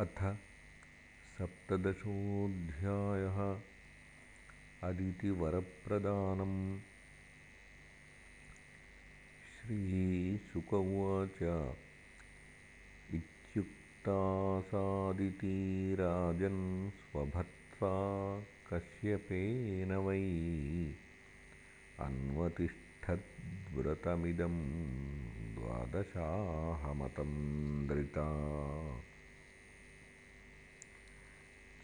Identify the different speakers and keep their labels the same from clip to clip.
Speaker 1: अथ सप्तदशोऽध्यायः अदितिवरप्रदानम्। श्रीशुक उवाच इत्युक्तासादितीराजन् स्वभर्त्रा कश्यपेन वै। अन्वतिष्ठद्व्रतमिदं द्वादशाहमतन्द्रिता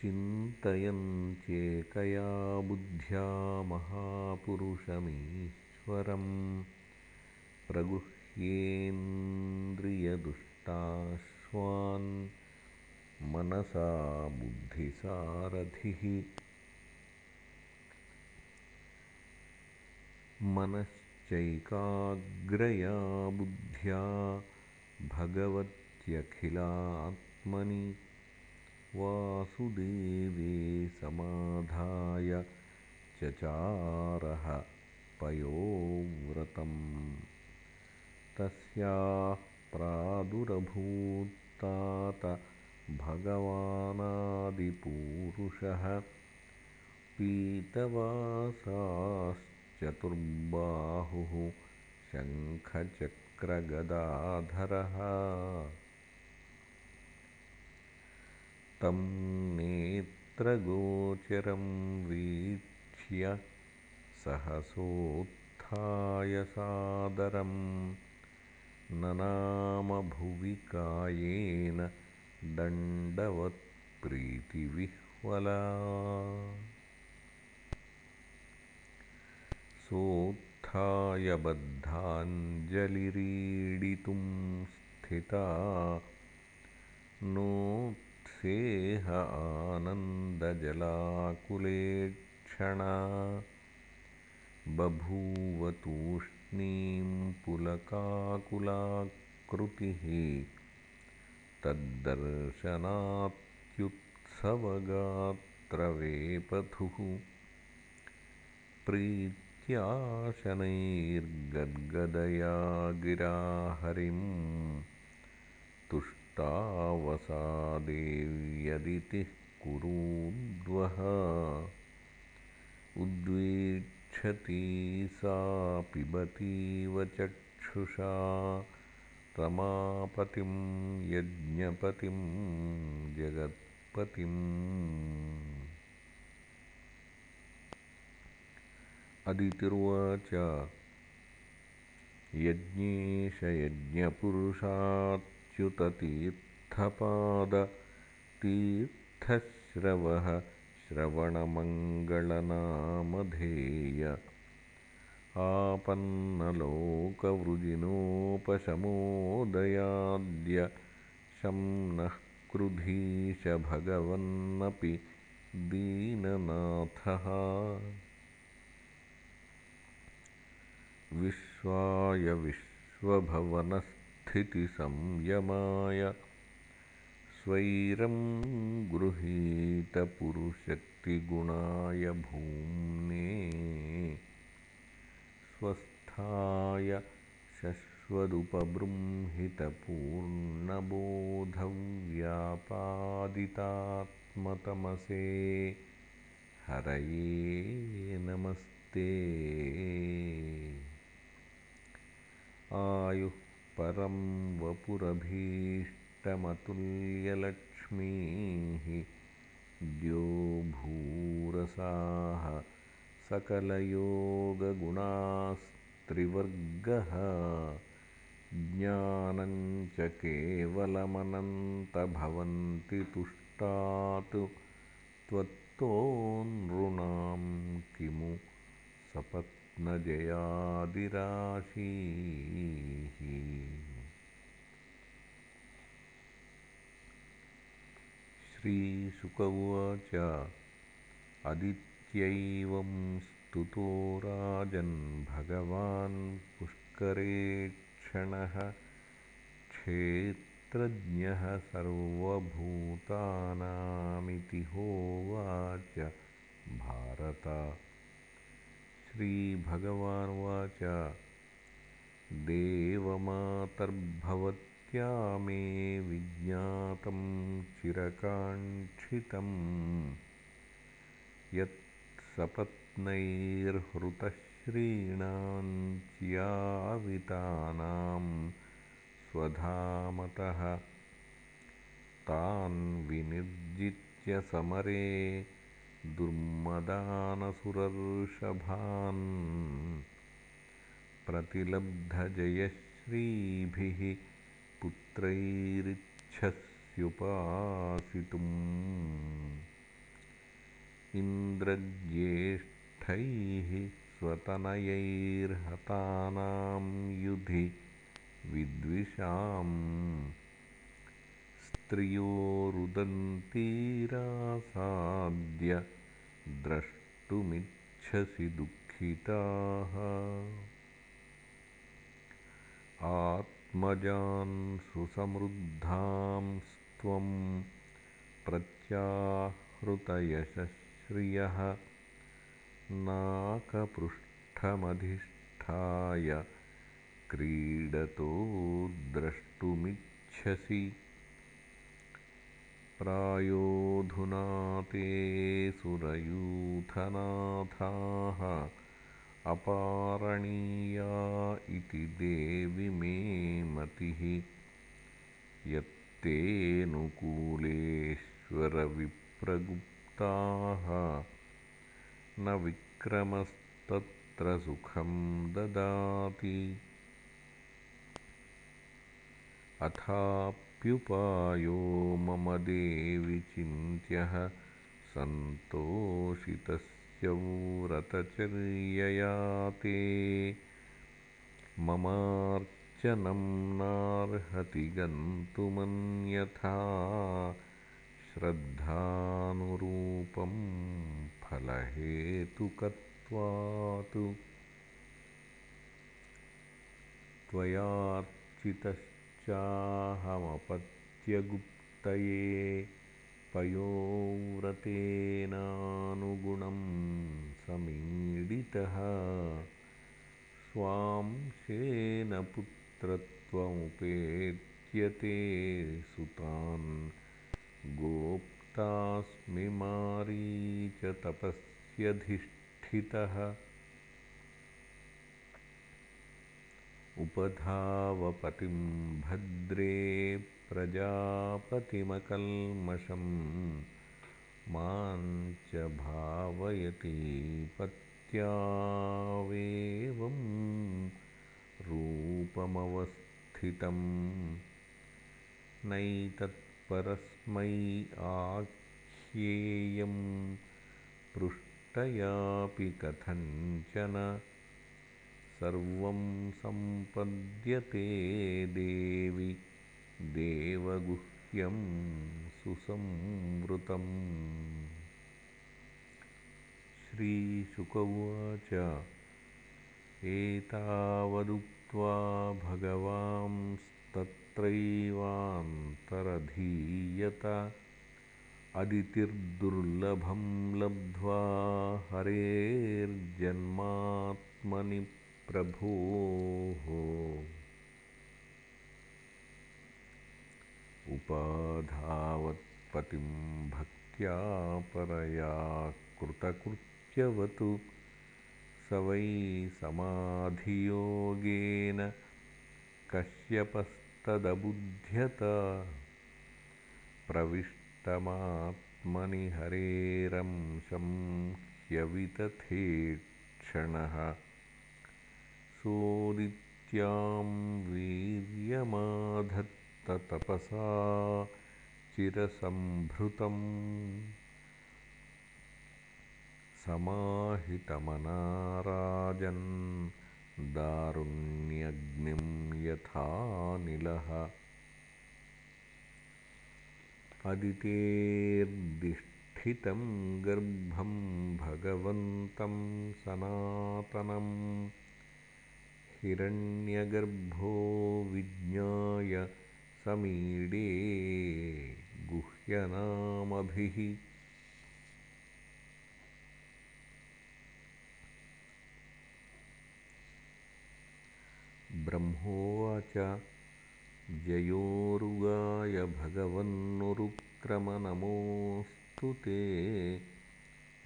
Speaker 1: चिन्तयन्त्येकया बुद्ध्या महापुरुषमीश्वरम्। प्रगुह्येन्द्रियदुष्टाश्वान् मनसा बुद्धिसारथिः। मनश्चैकाग्रया बुद्ध्या भगवत्यखिलात्मनि वासुदेवे समाधाय चचारः पयोव्रतम्। तस्याः प्रादुरभूत्तात भगवानादिपूरुषः पीतवासाश्चतुर्बाहुः शङ्खचक्रगदाधरः तं नेत्रगोचरं वीक्ष्य सहसोत्थाय सादरं ननामभुवि कायेन दण्डवत्प्रीतिविह्वला। सोत्थाय बद्धाञ्जलिरीडितुं स्थिता नो सेह आनन्दजलाकुलेक्षणा। बभूव तूष्णीं पुलकाकुलाकृतिः। तद्दर्शनात्युत्सवगात्रवेपथुः प्रीत्याशनैर्गद्गदया गिरा हरिम् तुष्टावसादेव्यदितिः कुरूद्वः। उद्वेक्षती सा पिबतीव चक्षुषा। रमापतिं यज्ञपतिं जगत्पतिम्। अदितिर्वाच। यज्ञेश यज्ञपुरुषात् च्युततीर्थपादतीर्थश्रवः श्रवणमङ्गलनामधेय। आपन्नलोकवृजिनोपशमोदयाद्य शं नः क्रुधीश भगवन्नपि दीननाथः। विश्वाय विश्वभवनस्थितिसंयमाय स्वैरं गृहीतपुरुषक्तिगुणाय भूम्ने। स्वस्थाय शश्वदुपबृंहितपूर्णबोधव्यापादितात्मतमसे। हरये नमस्ते। आयुः परं वपुरभीष्टमतुल्यलक्ष्मीः द्योभूरसाः सकलयोगगुणास्त्रिवर्गः ज्ञानञ्च केवलमनन्तभवन्ति तुष्टात् त्वत्तो नृणां किमु सपत्नजयादिराशीः श्रीशुक उवाच अदित्यैवं स्तुतो राजन् भगवान् पुष्करेक्षणः क्षेत्रज्ञः सर्वभूतानामिति होवाच भारत श्रीभगवानुवाच। देवमातर्भवत्यन्यथा भक्त्या मे विज्ञातं चिरकाङ्क्षितं यत्सपत्नैर्हृतश्रीणाञ्च्यावितानां स्वधामतः तान् विनिर्जित्य समरे दुर्मदानसुरर्षभान् प्रतिलब्धजयश्रीभिः पुत्रैरिच्छस्युपासितुम्। इन्द्रज्येष्ठैः स्वतनयैर्हतानां युधि विद्विषाम्। स्त्रियो रुदन्तीरासाद्य द्रष्टुमिच्छसि दुःखिताः। आत्मजान् सुसमृद्धांस्त्वं प्रत्याहृतयशश्रियः नाकपृष्ठमधिष्ठाय क्रीडतो द्रष्टुमिच्छसि प्रायोऽधुना ते सुरयूथनाथाः अपारणीया इति देवि मे मतिः। यत्तेऽनुकूलेश्वरविप्रगुप्ताः न विक्रमस्तत्र सुखं ददाति अथाप्युपायो मम देवि चिन्त्यः सन्तोषितस्य व्रतचर्यया ते ममार्चनं नार्हति गन्तुमन्यथा श्रद्धानुरूपं फलहेतुकत्वात् त्वयार्चितश्चाहमपत्यगुप्तये पयोव्रतेनानुगुणं समीडितः। स्वांशेन पुत्रत्वमुपेत्य ते सुतान्। गोप्तास्मि मारीचतपस्यधिष्ठितः उपधावपतिं भद्रे प्रजापतिमकल्मषं मां च भावयति पत्यावेवं रूपमवस्थितं। नैतत्परस्मै आख्येयं पृष्टयापि कथञ्चन सर्वं सम्पद्यते देवि। देवगुह्यं सुसंवृतम् श्रीशुक उवाच एतावदुक्त्वा भगवांस्तत्रैवान्तरधीयत। अदितिर्दुर्लभं लब्ध्वा हरेर्जन्मात्मनि प्रभोः। उपाधावत्पतिं भक्त्या परया कृतकृत्यवतु। स वै समाधियोगेन कश्यपस्तदबुध्यत। प्रविष्टमात्मनि हरेरंशं ह्यवितथेक्षणः सोदित्यां वीर्यमाधत्ततपसा चिरसम्भृतम् समाहितमनाराजन् दारुण्यग्निं यथानिलः अदितेर्दिष्ठितं गर्भं भगवन्तं सनातनम् हिरण्यगर्भो विज्ञाय समीडे गुह्यनामभिः। ब्रह्मोवाच जयोरुगाय भगवन्नुरुक्रमनमोऽस्तु ते।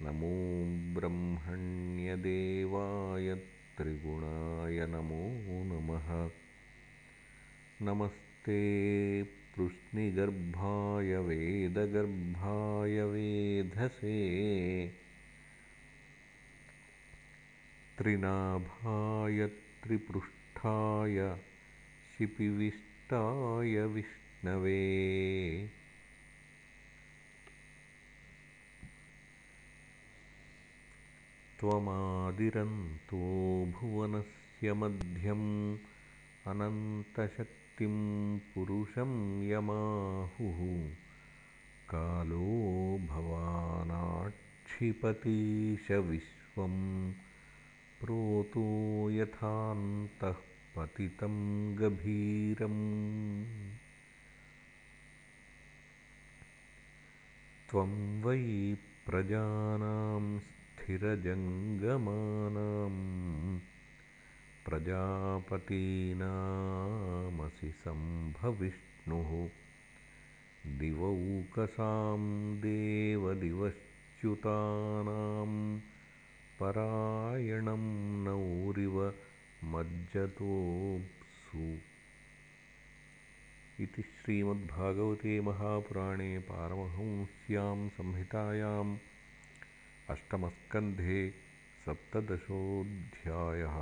Speaker 1: नमो ब्रह्मण्यदेवाय त्रिगुणाय नमो नमः। नमस्ते पृश्निगर्भाय वेदगर्भाय वेधसे। त्रिनाभाय त्रिपृष्ठाय शिपिविष्टाय विष्णवे त्वमादिरन्तो भुवनस्य मध्यम् अनन्तशक्तिं पुरुषं यमाहुः। कालो भवानाक्षिपतीशविश्वम् प्रोतो यथान्तः पतितं गभीरम्। त्वं वै प्रजानां स्थिरजङ्गमानां प्रजापतीनामसि सम्भविष्णुः। दिवौकसां देवदिवश्च्युतानां परायणं नौरिव मज्जतोऽप्सु। इति श्रीमद्भागवते महापुराणे पारमहंस्यां संहितायाम् अष्टमस्कन्धे सप्तदशोऽध्यायः